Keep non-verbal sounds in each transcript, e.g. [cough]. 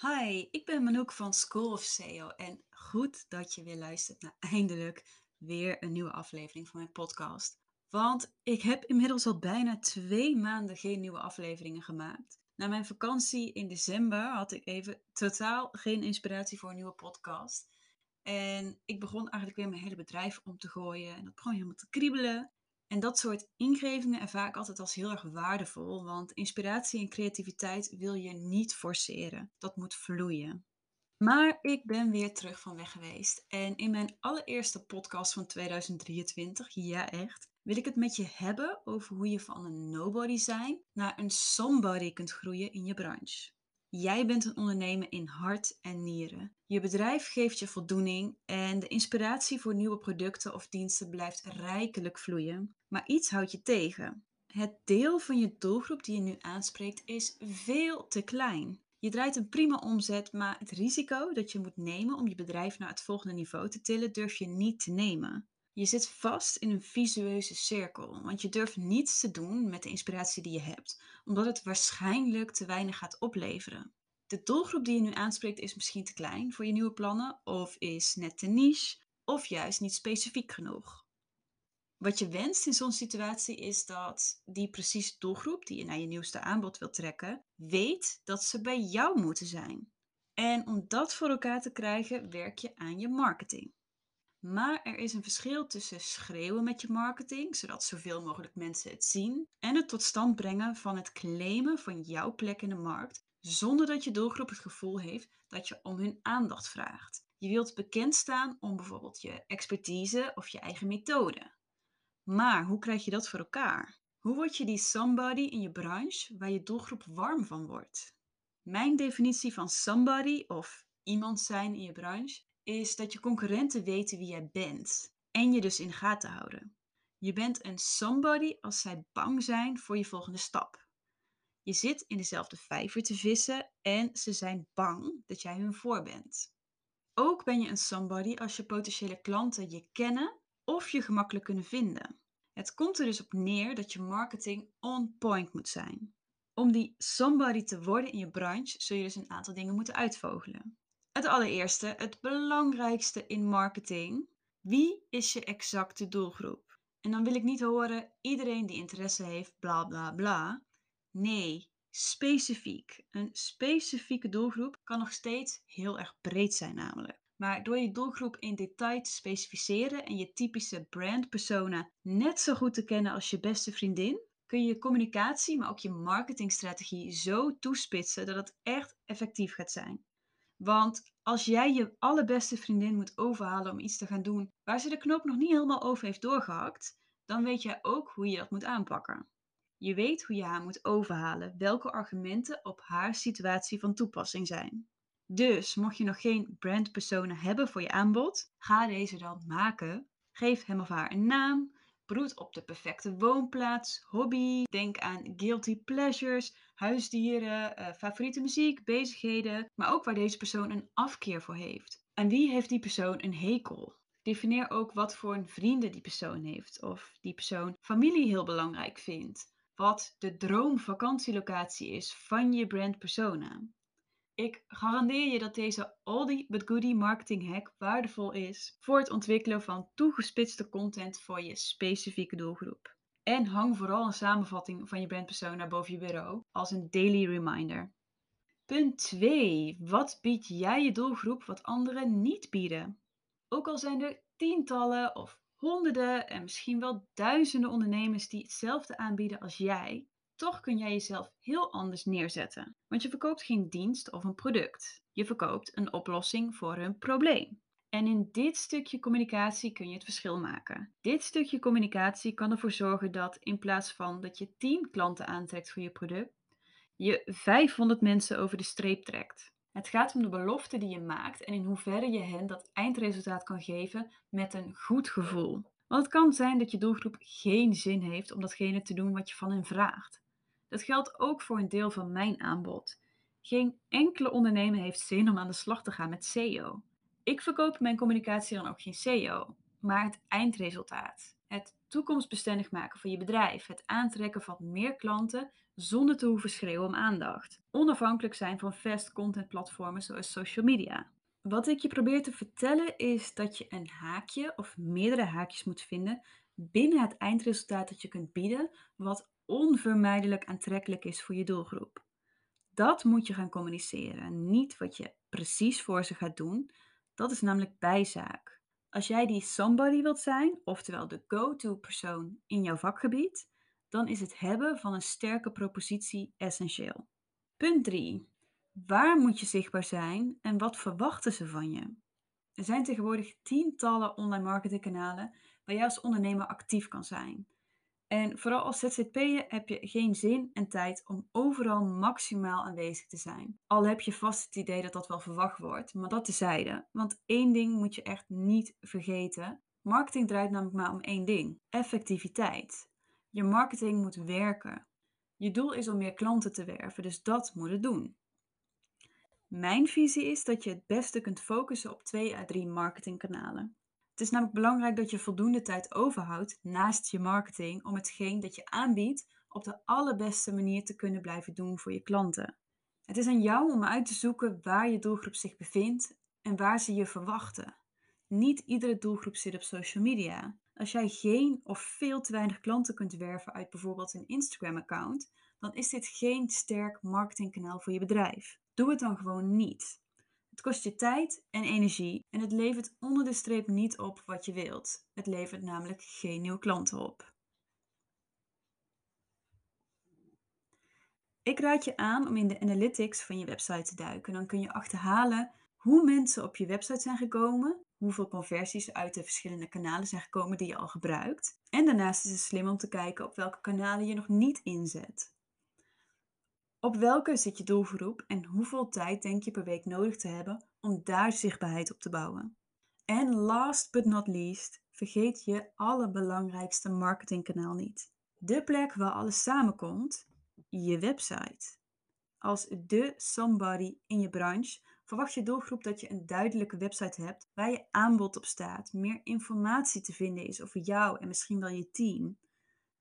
Hi, ik ben Manouk van School of SEO en goed dat je weer luistert naar [laughs] eindelijk weer een nieuwe aflevering van mijn podcast. Want ik heb inmiddels al bijna twee maanden geen nieuwe afleveringen gemaakt. Na mijn vakantie in december had ik even totaal geen inspiratie voor een nieuwe podcast. En ik begon eigenlijk weer mijn hele bedrijf om te gooien en dat begon helemaal te kriebelen. En dat soort ingevingen ervaar ik altijd als heel erg waardevol, want inspiratie en creativiteit wil je niet forceren. Dat moet vloeien. Maar ik ben weer terug van weg geweest. En in mijn allereerste podcast van 2023, ja echt, wil ik het met je hebben over hoe je van een nobody zijn naar een somebody kunt groeien in je branche. Jij bent een ondernemer in hart en nieren. Je bedrijf geeft je voldoening en de inspiratie voor nieuwe producten of diensten blijft rijkelijk vloeien. Maar iets houdt je tegen. Het deel van je doelgroep die je nu aanspreekt is veel te klein. Je draait een prima omzet, maar het risico dat je moet nemen om je bedrijf naar het volgende niveau te tillen, durf je niet te nemen. Je zit vast in een visueuze cirkel, want je durft niets te doen met de inspiratie die je hebt, omdat het waarschijnlijk te weinig gaat opleveren. De doelgroep die je nu aanspreekt is misschien te klein voor je nieuwe plannen, of is net te niche, of juist niet specifiek genoeg. Wat je wenst in zo'n situatie is dat die precieze doelgroep die je naar je nieuwste aanbod wilt trekken, weet dat ze bij jou moeten zijn. En om dat voor elkaar te krijgen, werk je aan je marketing. Maar er is een verschil tussen schreeuwen met je marketing, zodat zoveel mogelijk mensen het zien, en het tot stand brengen van het claimen van jouw plek in de markt, zonder dat je doelgroep het gevoel heeft dat je om hun aandacht vraagt. Je wilt bekend staan om bijvoorbeeld je expertise of je eigen methode. Maar hoe krijg je dat voor elkaar? Hoe word je die somebody in je branche waar je doelgroep warm van wordt? Mijn definitie van somebody of iemand zijn in je branche is dat je concurrenten weten wie jij bent en je dus in de gaten houden. Je bent een somebody als zij bang zijn voor je volgende stap. Je zit in dezelfde vijver te vissen en ze zijn bang dat jij hun voor bent. Ook ben je een somebody als je potentiële klanten je kennen of je gemakkelijk kunnen vinden. Het komt er dus op neer dat je marketing on point moet zijn. Om die somebody te worden in je branche zul je dus een aantal dingen moeten uitvogelen. Het allereerste, het belangrijkste in marketing. Wie is je exacte doelgroep? En dan wil ik niet horen iedereen die interesse heeft, bla bla bla. Nee, specifiek. Een specifieke doelgroep kan nog steeds heel erg breed zijn namelijk. Maar door je doelgroep in detail te specificeren en je typische brandpersona net zo goed te kennen als je beste vriendin, kun je je communicatie, maar ook je marketingstrategie zo toespitsen dat het echt effectief gaat zijn. Want als jij je allerbeste vriendin moet overhalen om iets te gaan doen waar ze de knoop nog niet helemaal over heeft doorgehakt, dan weet jij ook hoe je dat moet aanpakken. Je weet hoe je haar moet overhalen, welke argumenten op haar situatie van toepassing zijn. Dus mocht je nog geen brandpersona hebben voor je aanbod, ga deze dan maken. Geef hem of haar een naam. Broed op de perfecte woonplaats, hobby. Denk aan guilty pleasures, huisdieren, uh, favoriete muziek, bezigheden. Maar ook waar deze persoon een afkeer voor heeft. En wie heeft die persoon een hekel? Defineer ook wat voor vrienden die persoon heeft. Of die persoon familie heel belangrijk vindt. Wat de droomvakantielocatie is van je brandpersona. Ik garandeer je dat deze oldie but goodie marketing hack waardevol is voor het ontwikkelen van toegespitste content voor je specifieke doelgroep. En hang vooral een samenvatting van je brandpersona boven je bureau als een daily reminder. Punt 2. Wat bied jij je doelgroep wat anderen niet bieden? Ook al zijn er tientallen of honderden en misschien wel duizenden ondernemers die hetzelfde aanbieden als jij, toch kun jij jezelf heel anders neerzetten. Want je verkoopt geen dienst of een product. Je verkoopt een oplossing voor een probleem. En in dit stukje communicatie kun je het verschil maken. Dit stukje communicatie kan ervoor zorgen dat in plaats van dat je 10 klanten aantrekt voor je product, je 500 mensen over de streep trekt. Het gaat om de belofte die je maakt en in hoeverre je hen dat eindresultaat kan geven met een goed gevoel. Want het kan zijn dat je doelgroep geen zin heeft om datgene te doen wat je van hen vraagt. Dat geldt ook voor een deel van mijn aanbod. Geen enkele ondernemer heeft zin om aan de slag te gaan met SEO. Ik verkoop mijn communicatie dan ook geen SEO, maar het eindresultaat. Het toekomstbestendig maken van je bedrijf, het aantrekken van meer klanten zonder te hoeven schreeuwen om aandacht. Onafhankelijk zijn van fast content platformen zoals social media. Wat ik je probeer te vertellen is dat je een haakje of meerdere haakjes moet vinden binnen het eindresultaat dat je kunt bieden, wat onvermijdelijk aantrekkelijk is voor je doelgroep. Dat moet je gaan communiceren, niet wat je precies voor ze gaat doen. Dat is namelijk bijzaak. Als jij die somebody wilt zijn, oftewel de go-to persoon in jouw vakgebied, dan is het hebben van een sterke propositie essentieel. Punt 3. Waar moet je zichtbaar zijn en wat verwachten ze van je? Er zijn tegenwoordig tientallen online marketingkanalen waar jij als ondernemer actief kan zijn. En vooral als ZZP'er heb je geen zin en tijd om overal maximaal aanwezig te zijn. Al heb je vast het idee dat dat wel verwacht wordt, maar dat tezijde. Want één ding moet je echt niet vergeten. Marketing draait namelijk maar om één ding: effectiviteit. Je marketing moet werken. Je doel is om meer klanten te werven, dus dat moet het doen. Mijn visie is dat je het beste kunt focussen op twee à drie marketingkanalen. Het is namelijk belangrijk dat je voldoende tijd overhoudt naast je marketing om hetgeen dat je aanbiedt op de allerbeste manier te kunnen blijven doen voor je klanten. Het is aan jou om uit te zoeken waar je doelgroep zich bevindt en waar ze je verwachten. Niet iedere doelgroep zit op social media. Als jij geen of veel te weinig klanten kunt werven uit bijvoorbeeld een Instagram-account, dan is dit geen sterk marketingkanaal voor je bedrijf. Doe het dan gewoon niet. Het kost je tijd en energie en het levert onder de streep niet op wat je wilt. Het levert namelijk geen nieuwe klanten op. Ik raad je aan om in de analytics van je website te duiken. Dan kun je achterhalen hoe mensen op je website zijn gekomen, hoeveel conversies uit de verschillende kanalen zijn gekomen die je al gebruikt. En daarnaast is het slim om te kijken op welke kanalen je nog niet inzet. Op welke zit je doelgroep en hoeveel tijd denk je per week nodig te hebben om daar zichtbaarheid op te bouwen? En last but not least, vergeet je allerbelangrijkste marketingkanaal niet. De plek waar alles samenkomt, je website. Als de somebody in je branche verwacht je doelgroep dat je een duidelijke website hebt waar je aanbod op staat, meer informatie te vinden is over jou en misschien wel je team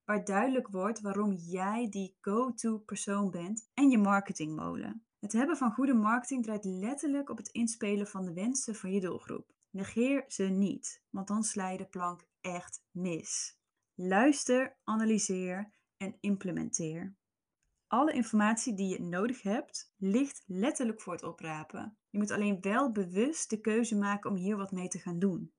waar duidelijk wordt waarom jij die go-to persoon bent en je marketingmolen. Het hebben van goede marketing draait letterlijk op het inspelen van de wensen van je doelgroep. Negeer ze niet, want dan sla je de plank echt mis. Luister, analyseer en implementeer. Alle informatie die je nodig hebt, ligt letterlijk voor het oprapen. Je moet alleen wel bewust de keuze maken om hier wat mee te gaan doen.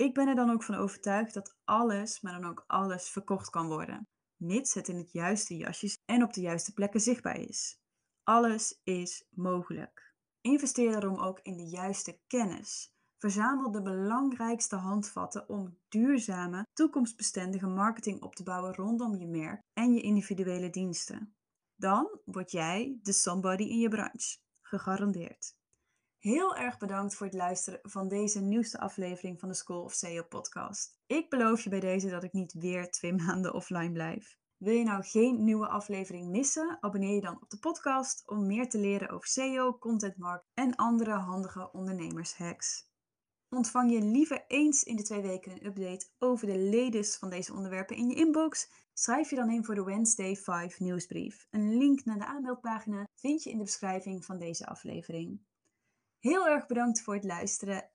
Ik ben er dan ook van overtuigd dat alles, maar dan ook alles, verkocht kan worden, mits het in het juiste jasjes en op de juiste plekken zichtbaar is. Alles is mogelijk. Investeer daarom ook in de juiste kennis. Verzamel de belangrijkste handvatten om duurzame, toekomstbestendige marketing op te bouwen rondom je merk en je individuele diensten. Dan word jij de somebody in je branche. Gegarandeerd. Heel erg bedankt voor het luisteren van deze nieuwste aflevering van de School of SEO podcast. Ik beloof je bij deze dat ik niet weer twee [laughs] maanden offline blijf. Wil je nou geen nieuwe aflevering missen? Abonneer je dan op de podcast om meer te leren over SEO, content marketing en andere handige ondernemershacks. Ontvang je liever eens in de twee weken een update over de latest van deze onderwerpen in je inbox? Schrijf je dan in voor de Wednesday 5 nieuwsbrief. Een link naar de aanmeldpagina vind je in de beschrijving van deze aflevering. Heel erg bedankt voor het luisteren